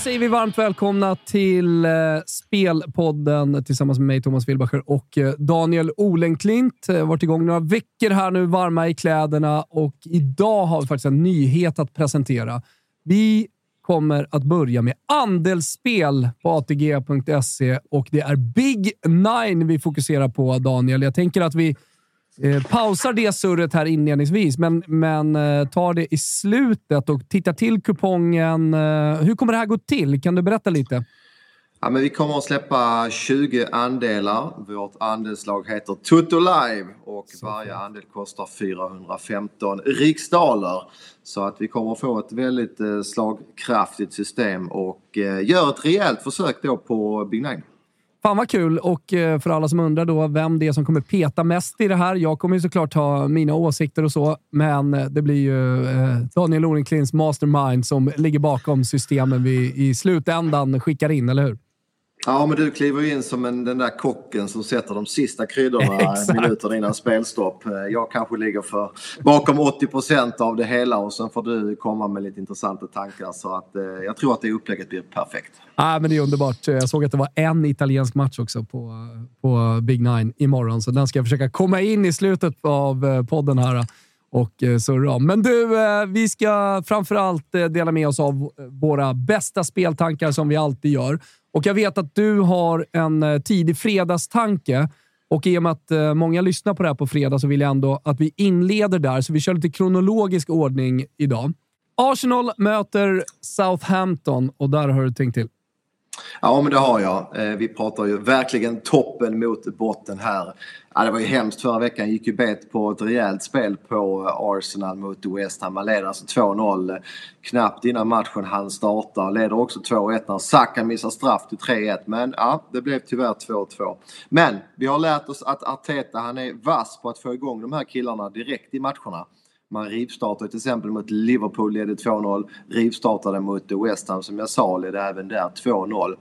säger vi varmt välkomna till eh, Spelpodden tillsammans med mig, Thomas Wilbacher och eh, Daniel Olenklint. Vi har varit igång några veckor här nu, varma i kläderna och idag har vi faktiskt en nyhet att presentera. Vi kommer att börja med andelsspel på ATG.se och det är Big Nine vi fokuserar på, Daniel. Jag tänker att vi eh, pausar det surret här inledningsvis, men, men eh, tar det i slutet och tittar till kupongen. Eh, hur kommer det här gå till? Kan du berätta lite? Ja, men vi kommer att släppa 20 andelar. Vårt andelslag heter Tutto Live och varje andel kostar 415 riksdaler. Så att vi kommer att få ett väldigt slagkraftigt system och gör ett rejält försök då på Big Nine. Fan vad kul! Och eh, för alla som undrar då vem det är som kommer peta mest i det här. Jag kommer ju såklart ha mina åsikter och så, men eh, det blir ju eh, Daniel Orenklins mastermind som ligger bakom systemen vi i slutändan skickar in, eller hur? Ja, men du kliver in som en, den där kocken som sätter de sista kryddorna minuter innan spelstopp. Jag kanske ligger för bakom 80 procent av det hela och sen får du komma med lite intressanta tankar. Så att, eh, jag tror att det upplägget blir perfekt. Ah, men det är underbart. Jag såg att det var en italiensk match också på, på Big Nine imorgon, så den ska jag försöka komma in i slutet av eh, podden här och eh, surra om. Men du, eh, vi ska framförallt dela med oss av våra bästa speltankar som vi alltid gör. Och jag vet att du har en eh, tidig fredagstanke. Och i och med att eh, många lyssnar på det här på fredag så vill jag ändå att vi inleder där, så vi kör lite kronologisk ordning idag. Arsenal möter Southampton och där har du tänkt till. Ja, men det har jag. Eh, vi pratar ju verkligen toppen mot botten här. Ja, det var ju hemskt förra veckan. gick ju bet på ett rejält spel på eh, Arsenal mot West Ham. Man leder alltså 2-0 knappt innan matchen han startar. Leder också 2-1 när Saka missar straff till 3-1. Men ja, det blev tyvärr 2-2. Men vi har lärt oss att Arteta han är vass på att få igång de här killarna direkt i matcherna. Man rivstartade till exempel mot Liverpool, ledde 2-0. Rivstartade mot West Ham som jag sa, ledde även där 2-0.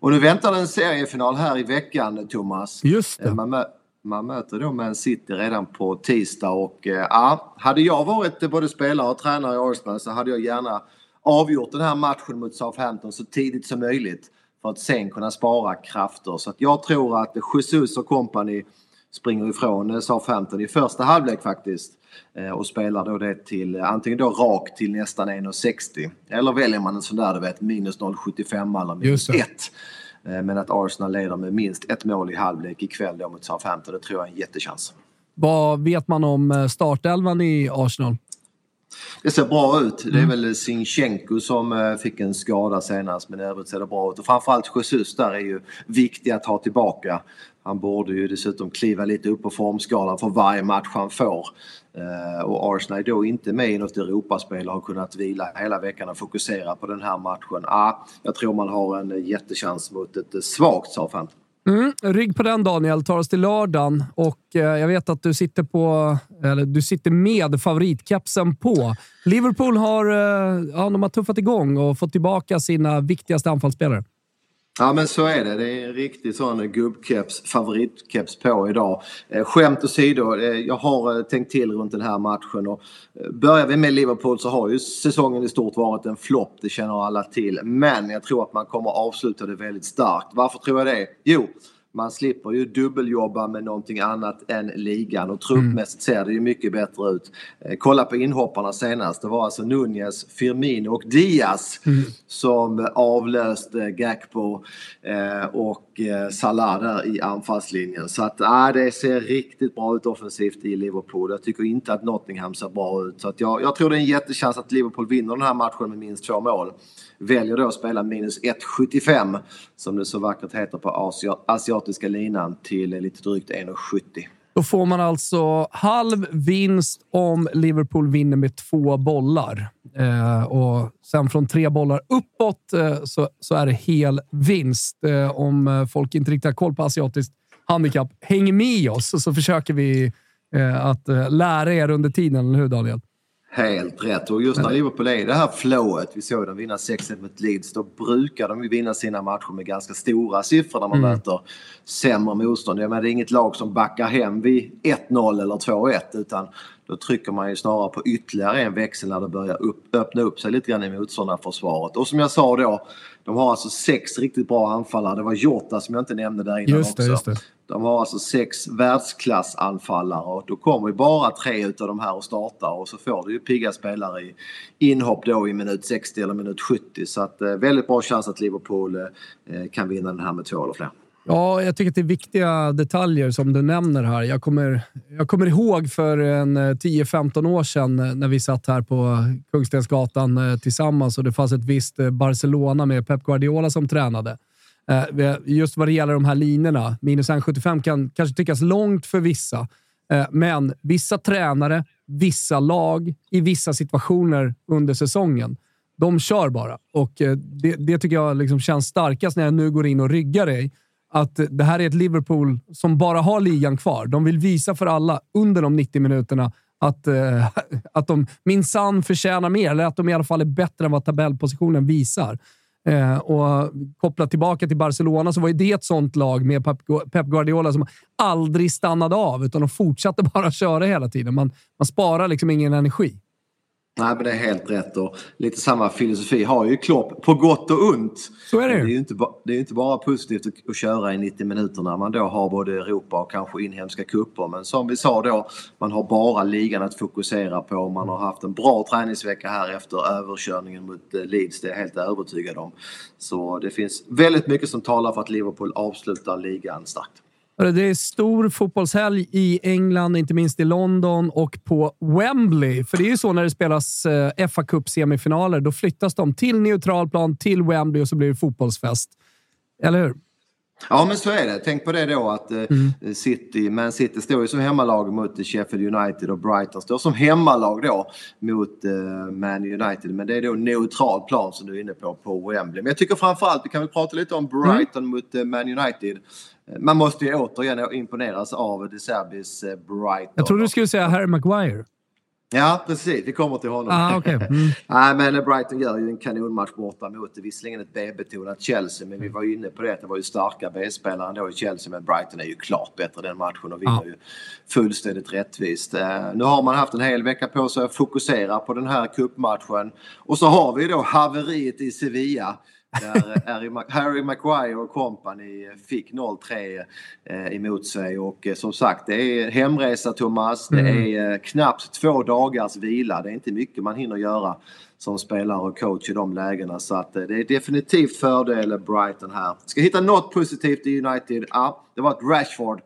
Och nu väntar en seriefinal här i veckan, Thomas. Just det. Man, man möter då Man City redan på tisdag och eh, ja, hade jag varit både spelare och tränare i Arsenal så hade jag gärna avgjort den här matchen mot Southampton så tidigt som möjligt för att sen kunna spara krafter. Så att jag tror att Jesus och company springer ifrån Southampton i första halvlek faktiskt. Eh, och spelar då det till antingen då rakt till nästan 1,60 eller väljer man en sån där du vet minus 0,75 eller minus 1. Eh, men att Arsenal leder med minst ett mål i halvlek ikväll då mot Southampton, det tror jag är en jättechans. Vad vet man om eh, startelvan i Arsenal? Det ser bra ut. Det är väl Sinchenko som fick en skada senast men i övrigt ser det bra ut. Och framförallt Jesus där är ju viktig att ha tillbaka. Han borde ju dessutom kliva lite upp på formskalan för varje match han får. Eh, och Arsenal är då inte med i något Europaspel och har kunnat vila hela veckan och fokusera på den här matchen. Ah, jag tror man har en eh, jättechans mot ett eh, svagt Southampton. Mm, rygg på den Daniel, tar oss till lördagen och jag vet att du sitter, på, eller, du sitter med favoritkepsen på. Liverpool har, ja, de har tuffat igång och fått tillbaka sina viktigaste anfallsspelare. Ja men så är det. Det är en riktig sån gubbkeps, favoritkeps på idag. Eh, skämt åsido, eh, jag har eh, tänkt till runt den här matchen. Och eh, börjar vi med Liverpool så har ju säsongen i stort varit en flopp, det känner alla till. Men jag tror att man kommer avsluta det väldigt starkt. Varför tror jag det? Jo, man slipper ju dubbeljobba med någonting annat än ligan och truppmässigt ser det ju mycket bättre ut. Eh, kolla på inhopparna senast. Det var alltså Nunez, Firmino och Diaz mm. som avlöste Gakpo eh, och Eh, Salah där i anfallslinjen. Så att äh, det ser riktigt bra ut offensivt i Liverpool. Jag tycker inte att Nottingham ser bra ut. Så att jag, jag tror det är en jättechans att Liverpool vinner den här matchen med minst två mål väljer då att spela minus 1,75 som det så vackert heter på asiatiska linan till lite drygt 1,70. Då får man alltså halv vinst om Liverpool vinner med två bollar. Eh, och sen från tre bollar uppåt eh, så, så är det hel vinst. Eh, om eh, folk inte riktigt har koll på asiatiskt handikapp, häng med oss så försöker vi eh, att eh, lära er under tiden, eller hur Daniel? Helt rätt. Och just när Liverpool är i det här flowet, vi såg dem vinna 6-1 mot Leeds, då brukar de vinna sina matcher med ganska stora siffror när man mm. möter sämre motstånd. Jag menar, det är inget lag som backar hem vid 1-0 eller 2-1 utan då trycker man ju snarare på ytterligare en växel när det börjar upp, öppna upp sig lite grann i motståndarförsvaret. Och som jag sa då, de har alltså sex riktigt bra anfallare. Det var Jota som jag inte nämnde där innan just det, också. Just det. De har alltså sex världsklassanfallare och då kommer ju bara tre utav de här att starta och så får du ju pigga spelare i inhopp då i minut 60 eller minut 70. Så att eh, väldigt bra chans att Liverpool eh, kan vinna den här med två eller fler. Ja, jag tycker att det är viktiga detaljer som du nämner här. Jag kommer, jag kommer ihåg för en eh, 10-15 år sedan eh, när vi satt här på Kungstensgatan eh, tillsammans och det fanns ett visst Barcelona med Pep Guardiola som tränade. Just vad det gäller de här linorna. Minus 1,75 kan kanske tyckas långt för vissa, men vissa tränare, vissa lag i vissa situationer under säsongen, de kör bara. Och det, det tycker jag liksom känns starkast när jag nu går in och ryggar dig att det här är ett Liverpool som bara har ligan kvar. De vill visa för alla under de 90 minuterna att, eh, att de minsann förtjänar mer, eller att de i alla fall är bättre än vad tabellpositionen visar. Eh, och kopplat tillbaka till Barcelona så var ju det ett sånt lag med Pep Guardiola som aldrig stannade av, utan de fortsatte bara köra hela tiden. Man, man sparar liksom ingen energi. Nej, men det är helt rätt och lite samma filosofi har ju Klopp på gott och ont. Så är det Det är ju inte, det är inte bara positivt att, köra i 90 minuter när man då har både Europa och kanske inhemska kupper. Men som vi sa då, man har bara ligan att fokusera på. Man har haft en bra träningsvecka här efter överkörningen mot eh, Leeds, det är jag helt övertygad om. Så det finns väldigt mycket som talar för att Liverpool avslutar ligan starkt. Det är stor fotbollshelg i England, inte minst i London och på Wembley. För det är ju så när det spelas eh, fa Cup-semifinaler. Då flyttas de till neutral plan, till Wembley och så blir det fotbollsfest. Eller hur? Ja, men så är det. Tänk på det då att eh, mm. City, Man City står ju som hemmalag mot Sheffield United och Brighton står som hemmalag då mot eh, Man United. Men det är då neutral plan som du är inne på, på Wembley. Men jag tycker framförallt, vi kan väl prata lite om Brighton mm. mot Man United. Man måste ju återigen imponeras av De Serbis eh, Brighton. Jag trodde du skulle säga Harry Maguire. Ja, precis. Vi kommer till honom. Ah, okay. Mm. Nej, men Brighton gör ju en kanonmatch borta mot visserligen ett B-betonat Chelsea, men vi var ju inne på det att det var ju starka B-spelare ändå i Chelsea, men Brighton är ju klart bättre den matchen och vinner ah. ju fullständigt rättvist. Uh, nu har man haft en hel vecka på sig att fokusera på den här cupmatchen och så har vi då haveriet i Sevilla där Harry Maguire och company fick 0-3 eh, emot sig och eh, som sagt det är hemresa Thomas. Det mm. är eh, knappt två dagars vila. Det är inte mycket man hinner göra som spelare och coach i de lägena så att det är definitivt fördel Brighton här. Ska hitta något positivt i United? Ja, det var att Rashford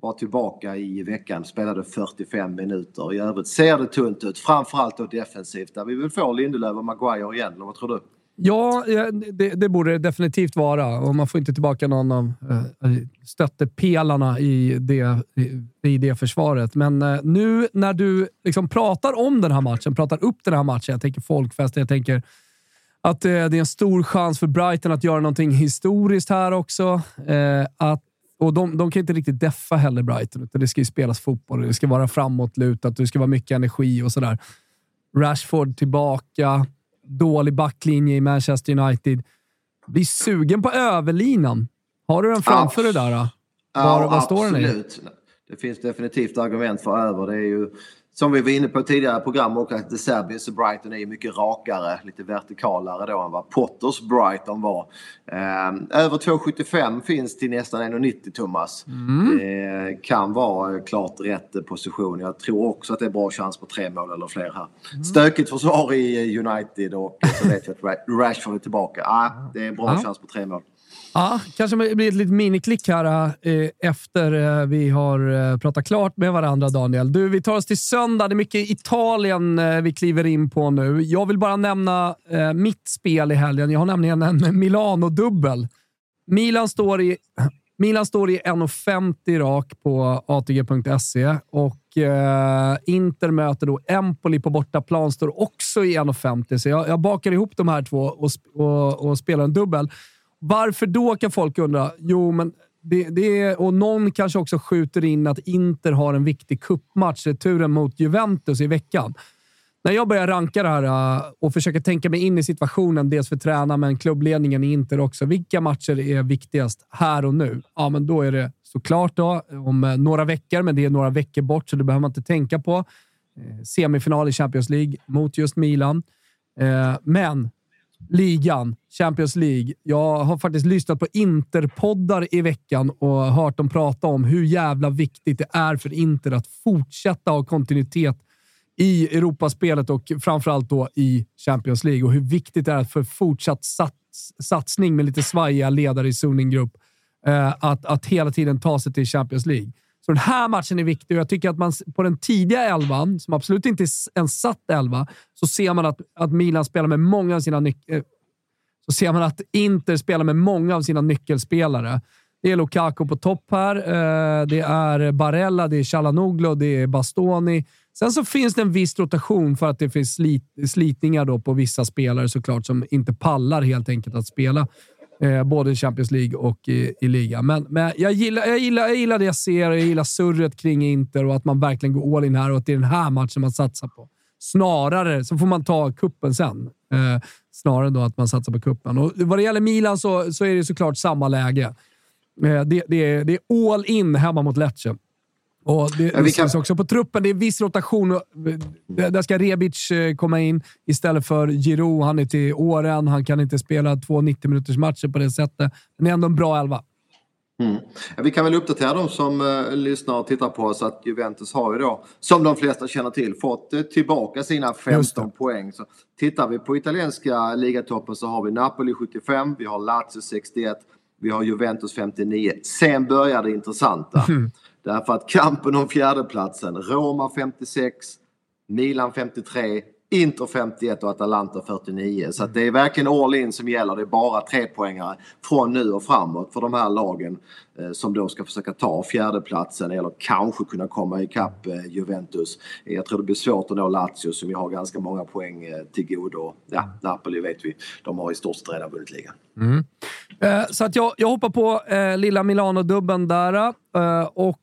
var tillbaka i veckan, spelade 45 minuter. I övrigt ser det tunt ut, framförallt då defensivt där vi vill få Lindelöf och Maguire igen, eller vad tror du? Ja, det, det, borde det definitivt vara. Och man får inte tillbaka någon av eh, stöttepelarna i det, i, det försvaret. Men eh, nu när du liksom pratar om den här matchen, pratar upp den här matchen, jag tänker folkfest, jag tänker att eh, det är en stor chans för Brighton att göra någonting historiskt här också. Att, och de, de kan inte riktigt deffa heller, Brighton, utan det ska ju spelas fotboll. Det ska vara framåtlutat, det ska vara mycket energi och sådär. Rashford tillbaka dålig backlinje i Manchester United. Blir sugen på överlinan. Har du den framför dig där? Var, ja, var står den i? Det finns definitivt argument för över. Det är ju som vi var inne på tidigare program och att De Serbius Brighton är mycket rakare, lite vertikalare då än vad Potters Brighton var. Eh, över 2,75 finns till nästan 1,90 Thomas. Mm. Det kan vara klart rätt position. Jag tror också att det är bra chans på tre mål eller fler här. Mm. Stökigt försvar i United och så vet vi att Rashford är tillbaka. Ah, det är bra ja. chans på tre mål. Ja, kanske blir ett litet miniklick här eh, efter eh, vi har eh, pratat klart med varandra, Daniel. Du, vi tar oss till söndag. Det är mycket Italien eh, vi kliver in på nu. Jag vill bara nämna eh, mitt spel i helgen. Jag har nämligen en Milano-dubbel. Milan står i, Milan står i 1,50 rak på ATG.se och eh, Inter möter då Empoli på bortaplan, står också i 1,50. Så jag, jag bakar ihop de här två och, och, och spelar en dubbel. Varför då kan folk undra. Jo, men det, det är, och någon kanske också skjuter in att Inter har en viktig kuppmatch, returen mot Juventus i veckan. När jag börjar ranka det här äh, och försöker tänka mig in i situationen, dels för tränaren men klubbledningen i Inter också. Vilka matcher är viktigast här och nu? Ja, men då är det såklart då, om äh, några veckor, men det är några veckor bort så det behöver man inte tänka på. Eh, semifinal i Champions League mot just Milan. Eh, men ligan, Champions League. Jag har faktiskt lyssnat på Interpoddar i veckan och hört dem prata om hur jävla viktigt det är för Inter att fortsätta ha kontinuitet i Europaspelet och framförallt då i Champions League och hur viktigt det är för fortsatt sats satsning med lite svajiga ledare i Suning Group eh, att, att hela tiden ta sig till Champions League. Så den här matchen är viktig och jag tycker att man på den tidiga elvan, som absolut inte är en satt elva, så ser man att, att Milan spelar med många av sina nyc- eh, så ser man att Inter spelar med många av sina nyckelspelare. Det är Lukaku på topp här. Eh, det är Barella, det är Chalanoglu, det är Bastoni. Sen så finns det en viss rotation för att det finns slit, slitningar då på vissa spelare såklart som inte pallar helt enkelt att spela Eh, både i Champions League och i, i ligan. Men, men jag, gillar, jag, gillar, jag gillar det jag ser. Jag gillar surret kring Inter och att man verkligen går all in här och att det är den här matchen man satsar på. Snarare så får man ta kuppen sen. Eh, snarare då att man satsar på kuppen. Och vad det gäller Milan så, så är det såklart samma läge. Eh, det, det, är, det är all in hemma mot Lecce. Och det ja, syns kan... också på truppen. Det är viss rotation. Där ska Rebic eh, komma in istället för Giroud. Han är till åren. Han kan inte spela två 90 minuters matcher på det sättet. Men det är ändå en bra elva. Mm. Vi kan väl uppdatera de som uh, lyssnar och tittar på oss att Juventus har ju då, som de flesta känner till, fått uh, tillbaka sina 15 poäng. Så tittar vi på italienska ligatoppen så har vi Napoli 75, vi har Lazio 61, vi har Juventus 59. Sen börjar det intressanta. Mm. Därför att kampen om fjärdeplatsen, Roma 56, Milan 53, Inter 51 och Atalanta 49. Så det är verkligen all in som gäller. Det är bara tre poängare från nu och framåt för de här lagen Eh, som då ska försöka ta fjärdeplatsen eller kanske kunna komma ikapp eh, Juventus. Jag tror det blir svårt att nå Lazio som ju har ganska många poäng eh, till godo. Ja, Napoli vet vi, de har i stort sett redan vunnit ligan. Mm. Så att jag, jag hoppar på eh, lilla Milano-dubben där. Eh, och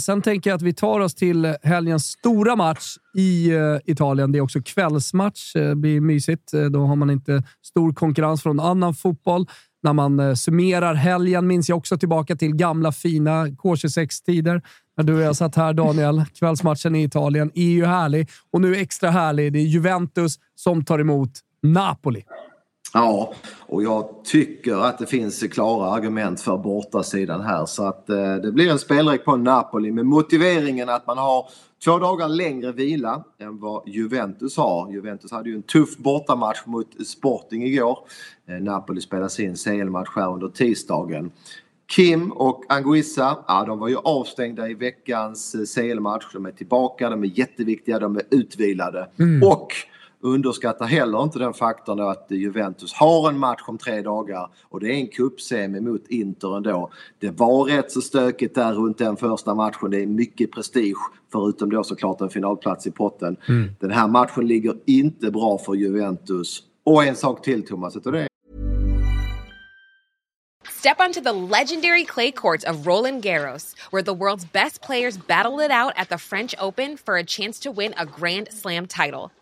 sen tänker jag att vi tar oss till helgens stora match i Italien. Det är också kvällsmatch. Det blir mysigt. Då har man inte stor konkurrens från annan fotboll. När man eh, summerar helgen minns jag också tillbaka till gamla fina K26-tider. När du och jag satt här, Daniel. Kvällsmatchen i Italien är ju härlig och nu extra härlig. Det är Juventus som tar emot Napoli. Ja, och jag tycker att det finns klara argument för bortasidan här så att eh, det blir en spelrek på Napoli med motiveringen att man har två dagar längre vila än vad Juventus har. Juventus hade ju en tuff bortamatch mot Sporting igår. Eh, Napoli spelade sin CL-match här under tisdagen. Kim och Anguissa, ja, de var ju avstängda i veckans eh, CL-match. De är tillbaka, de är jätteviktiga, de är utvilade. Mm. Och underskatta heller inte den faktorn att Juventus har en match om tre dagar och det är en cupsemi mot Inter ändå. Det var rätt så stökigt där runt den första matchen. Det är mycket prestige förutom då såklart en finalplats i potten. Mm. Den här matchen ligger inte bra för Juventus. Och en sak till Thomas, och det Step onto the legendary clay courts of Roland Garros, where the world's best players battle it out at the French Open for a chance to win a Grand Slam title.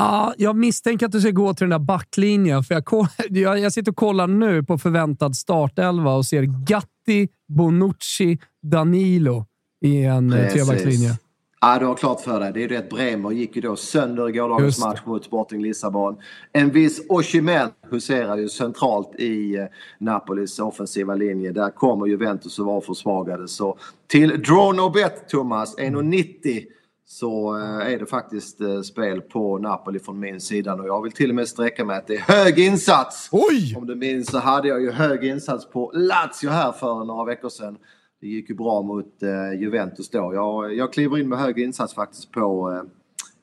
Ja, jag misstänker att du ska gå till den där backlinjen. För jag, jag, jag sitter och kollar nu på förväntad startelva och ser Gatti, Bonucci, Danilo i en eh, trebackslinje. Ja, du har klart för dig. Det är att Bremer gick ju då sönder i gårdagens match mot Sporting Lissabon. En viss Osimhen huserar ju centralt i eh, Napolis offensiva linje. Där kommer Juventus att vara försvagade. Så till draw no bet, Thomas, 1,90 så eh, är det faktiskt eh, spel på Napoli från min sida. Och jag vill till och med sträcka mig att det är hög insats. Oj! Om du minns så hade jag ju hög insats på Lazio här för några veckor sedan. Det gick ju bra mot eh, Juventus då. Jag, jag kliver in med hög insats faktiskt på eh,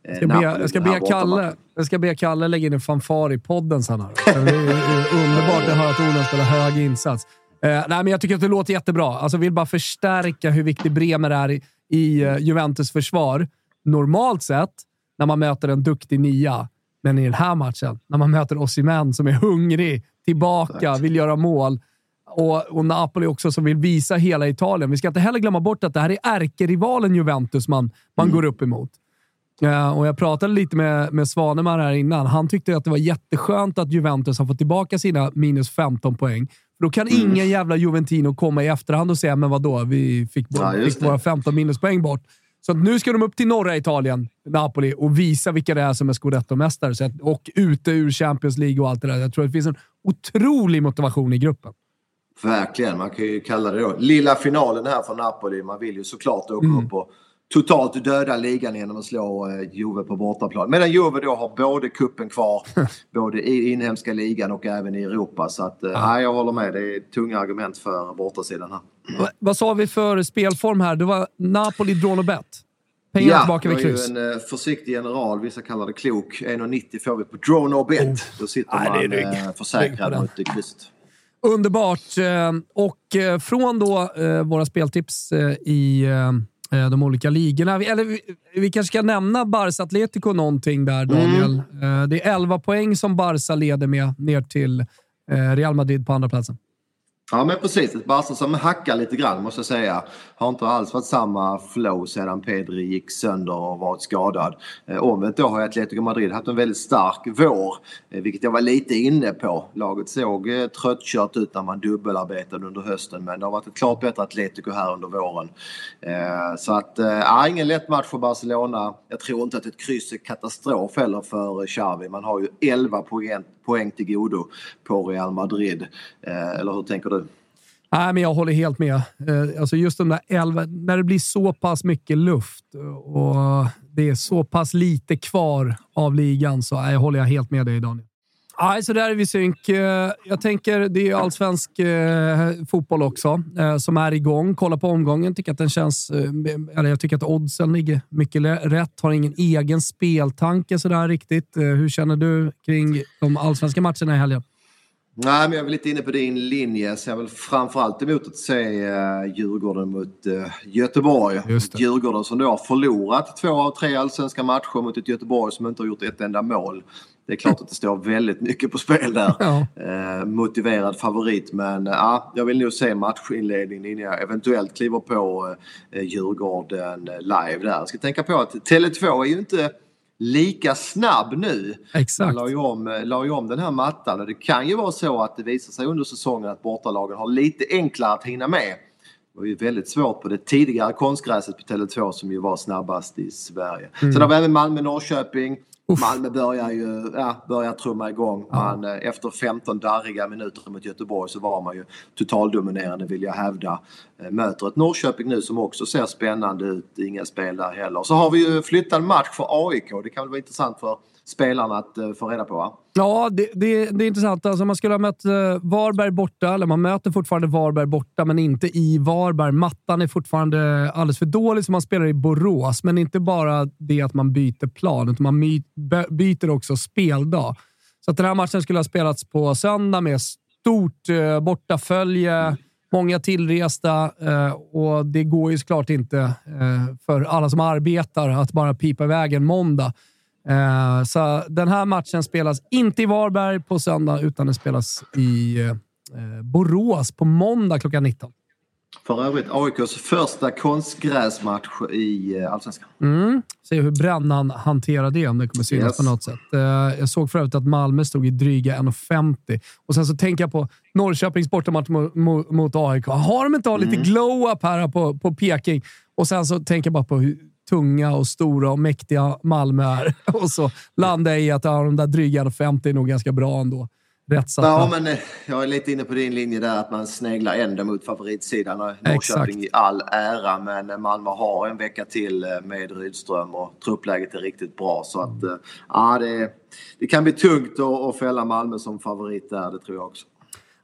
Jag ska, be, Napoli jag, ska be Kalle, jag ska be Kalle lägga in en fanfar i podden sen. Här. Det är, underbart att höra att Ola spelar hög insats. Eh, nej, men jag tycker att det låter jättebra. Alltså, vill bara förstärka hur viktig Bremer är i, i Juventus försvar. Normalt sett, när man möter en duktig nia, men i den här matchen, när man möter Osimhen som är hungrig, tillbaka, vill göra mål. Och, och Napoli också som vill visa hela Italien. Vi ska inte heller glömma bort att det här är ärkerivalen Juventus man, man går upp emot. Eh, och jag pratade lite med, med Svanemar här innan. Han tyckte att det var jätteskönt att Juventus har fått tillbaka sina minus 15 poäng. För då kan Mm. ingen jävla Juventino komma i efterhand och säga “men vadå, vi fick, Ja, fick våra 15 minuspoäng bort”. Så nu ska de upp till norra Italien, Napoli, och visa vilka det är som är scudetto-mästare. Och ute ur Champions League och allt det där. Jag tror att det finns en otrolig motivation i gruppen. Verkligen, man kan ju kalla det då lilla finalen här för Napoli. Man vill ju såklart åka Mm. upp och totalt döda ligan genom att slå eh, Juve på bortaplan. Medan Juve då har både kuppen kvar, både i inhemska ligan och även i Europa. Så att, eh, nej, jag håller med. Det är tunga argument för bortasidan här. Va- Vad sa vi för spelform här? Det var Napoli, drawn och bet. Pengarna tillbaka vid jag är kryss. ju en eh, försiktig general, vissa kallar det klok. 1,90 får vi på draw no bet. Då sitter Oh. Nej, det är man rygg. eh, på försäkrad mot krysset. Underbart! Eh, Och från då våra speltips i de olika ligorna. Vi- Eller vi, vi kanske ska nämna Barca Atletico någonting där, Daniel. Eh, Det är 11 poäng som Barca leder med ner till Real Madrid på andra platsen. Ja men precis, ett Barca som hackar lite grann måste jag säga. Har inte alls varit samma flow sedan Pedri gick sönder och varit skadad. Eh, omvänt då har Atletico Madrid haft en väldigt stark vår, eh, vilket jag var lite inne på. Laget såg eh, tröttkört ut när man dubbelarbetade under hösten men det har varit ett klart bättre Atletico här under våren. Eh, så att, eh, ja, ingen lätt match för Barcelona. Jag tror inte att ett kryss är katastrof heller för Xavi. Man har ju 11 poäng, poäng till godo på Real Madrid. Eh, eller hur tänker du? Nej, men jag håller helt med. Eh, alltså just de där 11, när det blir så pass mycket luft och det är så pass lite kvar av ligan så nej, håller jag helt med dig Daniel. Nej, så där är vi synk. Eh, jag tänker, det är allsvensk eh, fotboll också som är igång. Kolla på omgången. Tycker att den känns, eller jag tycker att oddsen ligger mycket rätt. Har ingen egen speltanke sådär riktigt. Hur känner du kring de allsvenska matcherna i helgen? Nej, men jag är lite inne på din linje. Så jag är väl framförallt emot att se uh, Djurgården mot uh, Göteborg. Djurgården som då har förlorat två av tre allsvenska matcher mot ett Göteborg som inte har gjort ett enda mål. Det är klart att det står väldigt mycket på spel där. Ja. Eh, motiverad favorit men eh, ja, jag vill nog se matchinledningen innan jag eventuellt kliver på eh, Djurgården eh, live där. Jag ska tänka på att Tele2 är ju inte lika snabb nu. Exakt. Man la ju, om, la ju om den här mattan och det kan ju vara så att det visar sig under säsongen att bortalagen har lite enklare att hinna med. Det var ju väldigt svårt på det tidigare konstgräset på Tele2 som ju var snabbast i Sverige. Mm. Sen har vi även Malmö-Norrköping. Uff. Malmö börjar ju ja, börjar trumma igång. Man, ja. Eh, efter 15 darriga minuter mot Göteborg så var man ju totaldominerande vill jag hävda. Eh, möter ett Norrköping nu som också ser spännande ut. Inga spel där heller. Så har vi ju flyttat match för AIK. Det kan väl vara intressant för spelarna att uh, få reda på? Va? Ja, det, det, det, är intressant. Alltså, man skulle ha mött eh, Varberg borta, eller man möter fortfarande Varberg borta, men inte i Varberg. Mattan är fortfarande alldeles för dålig, så man spelar i Borås. Men inte bara det att man byter plan, utan man byter också speldag. Så att den här matchen skulle ha spelats på söndag med stort uh, bortafölje. Många tillresta eh, och det går ju såklart inte för alla som arbetar att bara pipa iväg en måndag. Eh, så den här matchen spelas inte i Varberg på söndag, utan den spelas i eh, Borås på måndag klockan 19. För övrigt AIKs första konstgräsmatch i eh, Allsvenskan. Mm. Se hur Brännan hanterar det, om det kommer synas yes. på något sätt. Jag såg för övrigt att Malmö stod i dryga 1,50 och sen så tänker jag på Norrköpings bortamatch mot, AIK. Har de inte lite mm. glow-up här på, på Peking? Och sen så tänker jag bara på hur tunga och stora och mäktiga Malmö är. Och så landar jag i att ja, de där dryga 50 är nog ganska bra ändå. Rättsatta. Ja, men eh, jag är lite inne på din linje där att man sneglar ändå mot favoritsidan. Norrköping i all ära, men Malmö har en vecka till eh, med Rydström och truppläget är riktigt bra. Så att eh, ja, det, det kan bli tungt att fälla Malmö som favorit där, det tror jag också.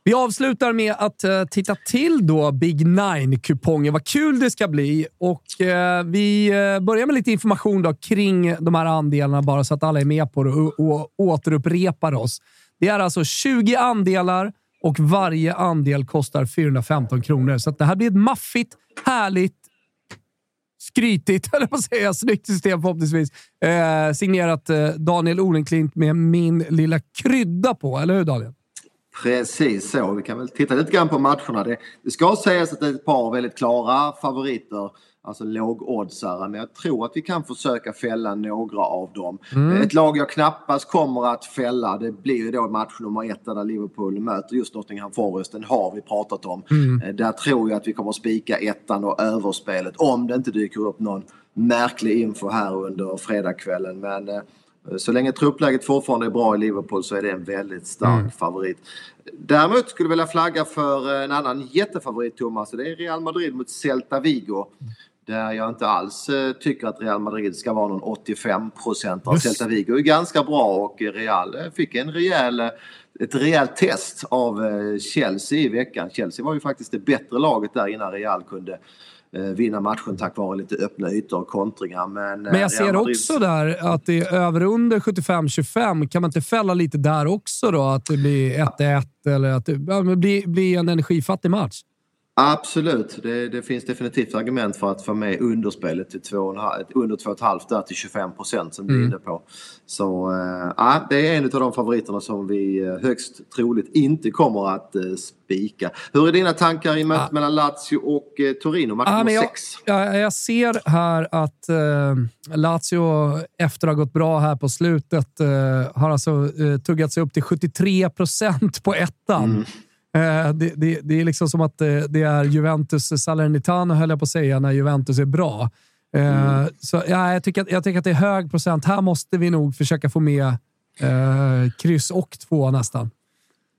Vi avslutar med att eh, titta till då Big Nine-kupongen. Vad kul det ska bli! Och eh, Vi eh, börjar med lite information då kring de här andelarna bara så att alla är med på det och, och återupprepar oss. Det är alltså 20 andelar och varje andel kostar 415 kronor. Så det här blir ett maffigt, härligt, skrytigt, eller vad säger jag, snyggt system förhoppningsvis. Eh, signerat eh, Daniel Olenklint med min lilla krydda på. Eller hur Daniel? Precis så. Vi kan väl titta lite grann på matcherna. Det, det ska sägas att det är ett par väldigt klara favoriter, alltså lågoddsare, men jag tror att vi kan försöka fälla några av dem. Mm. Ett lag jag knappast kommer att fälla, det blir ju då match nummer ett där Liverpool möter just Nottingham Forest. Den har vi pratat om. Mm. Eh, där tror jag att vi kommer spika ettan och överspelet om det inte dyker upp någon märklig info här under fredagskvällen. Men eh, så länge truppläget fortfarande är bra i Liverpool så är det en väldigt stark mm. favorit. Däremot skulle jag vilja flagga för en annan jättefavorit Thomas det är Real Madrid mot Celta Vigo. Där jag inte alls eh, tycker att Real Madrid ska vara någon 85 procent. Celta Vigo är ganska bra och Real eh, fick en rejäl, eh, ett rejält test av Chelsea i veckan. Chelsea var ju faktiskt det bättre laget där innan Real kunde Eh, vinna matchen tack vare lite öppna ytor och kontringar. Men, men jag eh, ser Madrid... också där att det är över under 75-25. Kan man inte fälla lite där också då? Att det blir 1-1 eller att det blir, blir en energifattig match? Absolut, det, det, finns definitivt argument för att få med underspelet till 2, under 2,5 där till 25 procent som du är mm. inne på. Så äh, det är en av de favoriterna som vi eh, högst troligt inte kommer att äh, spika. Hur är dina tankar i mötet ah. mellan Lazio och äh, Torino, match ah, nummer 6? Jag, jag, ser här att äh, Lazio, efter att ha gått bra här på slutet, har alltså tuggat sig upp till 73 procent på ettan. Mm. Eh, det, det, det, är liksom som att det, eh, det är Juventus Salernitana, höll jag på att säga, när Juventus är bra. Eh, mm. Så ja, jag, tycker att, jag tycker att det är hög procent. Här måste vi nog försöka få med eh, kryss och två nästan.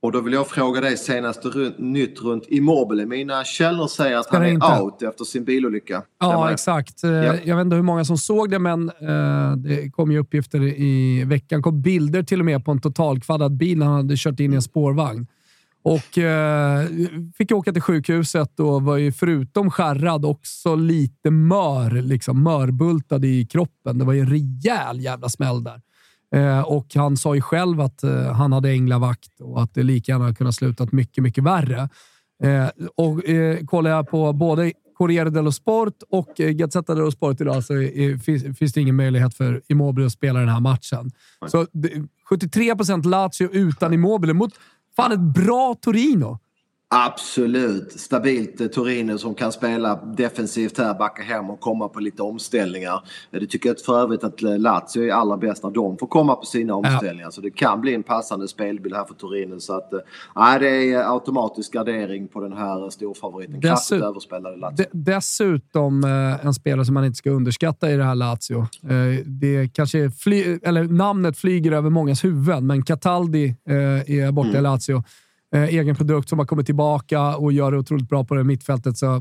Och då vill jag fråga dig senaste runt, nytt runt Immobile. Mina källor säger att han är inte. out efter sin bilolycka. Ja, exakt. Ja. Jag vet inte hur många som såg det, men eh, det kom ju uppgifter i veckan. Kom bilder till och med på en totalkvaddad bil när han hade kört in i en spårvagn. Och eh, fick åka till sjukhuset och var ju förutom skärrad också lite mör, liksom mörbultad i kroppen. Det var ju en rejäl jävla smäll där. Eh, och han sa ju själv att eh, han hade änglavakt och att det lika gärna kunnat slutat mycket, mycket värre. Eh, och eh, kollar jag på både Corriere dello Sport och eh, Gazzetta dello Sport idag så är, finns, finns det ingen möjlighet för Immobile att spela den här matchen. Så 73 procent Lazio utan Immobile mot Fan, ett bra Torino. Absolut. Stabilt eh, Torino som kan spela defensivt här, backa hem och komma på lite omställningar. Eh, det tycker jag för övrigt att eh, Lazio är allra bäst när de får komma på sina omställningar. Ja. Så det kan bli en passande spelbild här för Torino. Så att, nej, det är automatisk gardering på den här storfavoriten. Kraftigt överspelade Lazio. Dessutom en spelare som man inte ska underskatta i det här Lazio. Det kanske fly, eller namnet flyger över mångas huvuden, men Cataldi är borta mm. i Lazio Eh, egen produkt som har kommit tillbaka och gör det otroligt bra på det mittfältet. Så, eh,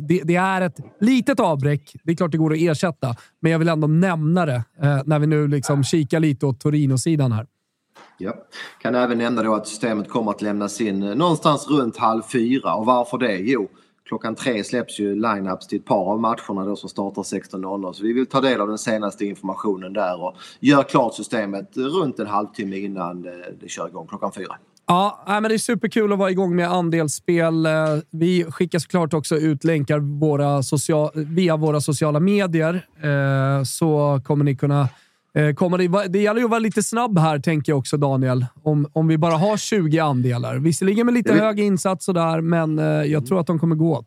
det, det, är ett litet avbräck. Det är klart det går att ersätta, men jag vill ändå nämna det eh, när vi nu liksom kikar lite åt Torino-sidan här. Ja. Kan även nämna då att systemet kommer att lämnas in någonstans runt halv fyra. Och varför det? Jo, klockan tre släpps ju lineups till ett par av matcherna då som startar 16.00. Så vi vill ta del av den senaste informationen där och gör klart systemet runt en halvtimme innan det, det kör igång klockan fyra. Ja, men det är superkul att vara igång med andelsspel. Eh, vi skickar såklart också ut länkar våra social, via våra sociala medier, eh, så kommer ni kunna eh, komma det, det gäller ju att vara lite snabb här, tänker jag också, Daniel. Om, om vi bara har 20 andelar. Visserligen med lite hög insats och där, men jag tror att de kommer gå åt.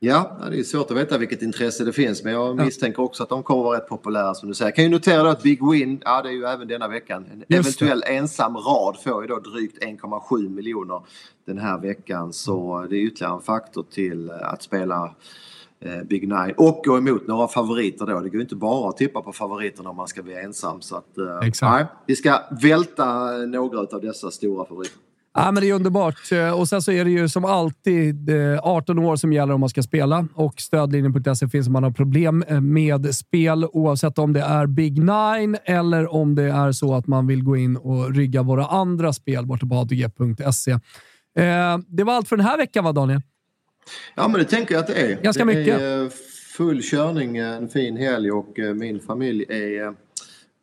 Ja, det är svårt att veta vilket intresse det finns men jag misstänker också att de kommer att vara rätt populära som du säger. Jag kan ju notera då att Big Win, ja det är ju även denna veckan. En eventuell ensam rad får ju då drygt 1,7 miljoner den här veckan så det är ytterligare en faktor till att spela eh, Big Nine och gå emot några favoriter då. Det går ju inte bara att tippa på favoriterna om man ska bli ensam. Så att, eh, nej, vi ska välta några av dessa stora favoriter. Ja, men det är underbart. Eh, och sen så är det ju som alltid 18 eh, år som gäller om man ska spela och stödlinjen.se finns om man har problem eh, med spel oavsett om det är Big Nine eller om det är så att man vill gå in och rygga våra andra spel borta på ATG.se. Det var allt för den här veckan va Daniel? Ja, men det tänker jag att det är. Ganska det mycket. Är full körning, en fin helg och min familj är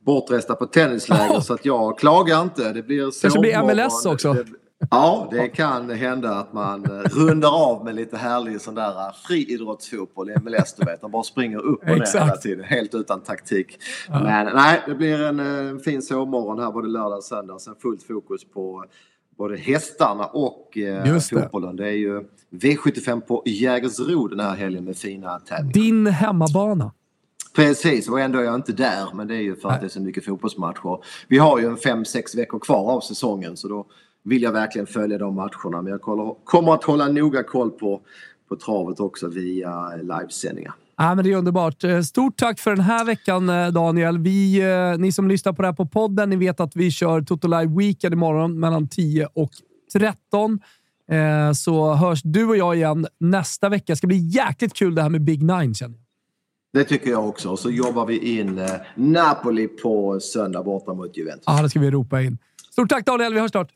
bortresta på tennisläger oh. så att jag klagar inte. Det blir så Det blir MLS också. Det, Ja, det kan hända att man eh, rundar av med lite härlig sån där eh, friidrottsfotboll i MLS. Du vet, de bara springer upp och ner hela tiden, helt utan taktik. Ja. Men nej, det blir en, en eh, fin sovmorgon här både lördag och söndag. Sen fullt fokus på både hästarna och eh, fotbollen. Det är ju V75 på Jägersro den här helgen med fina tävlingar. Din hemmabana. Precis, och ändå är jag inte där. Men det är ju för att Nej. det är så mycket fotbollsmatcher. Vi har ju en fem, sex veckor kvar av säsongen så då vill jag verkligen följa de matcherna. Men jag kommer att hålla noga koll på, på travet också via livesändningar. Ja, men det är underbart. Eh, stort tack för den här veckan eh, Daniel. Vi, eh, ni som lyssnar på det här på podden, ni vet att vi kör Toto Live Weekend imorgon mellan 10 och 13. Så hörs du och jag igen nästa vecka. Det ska bli jäkligt kul det här med Big Nine känner jag. Det tycker jag också. Och så jobbar vi in Napoli på söndag borta mot Juventus. Ja, det ska vi ropa in. Stort tack Daniel, vi hörs snart.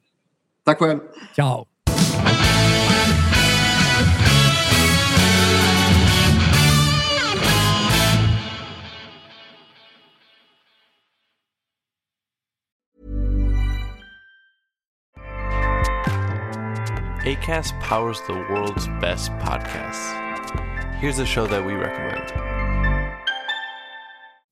Tack själv. Ciao. ACAST powers the world's best podcasts. Here's a show that we recommend.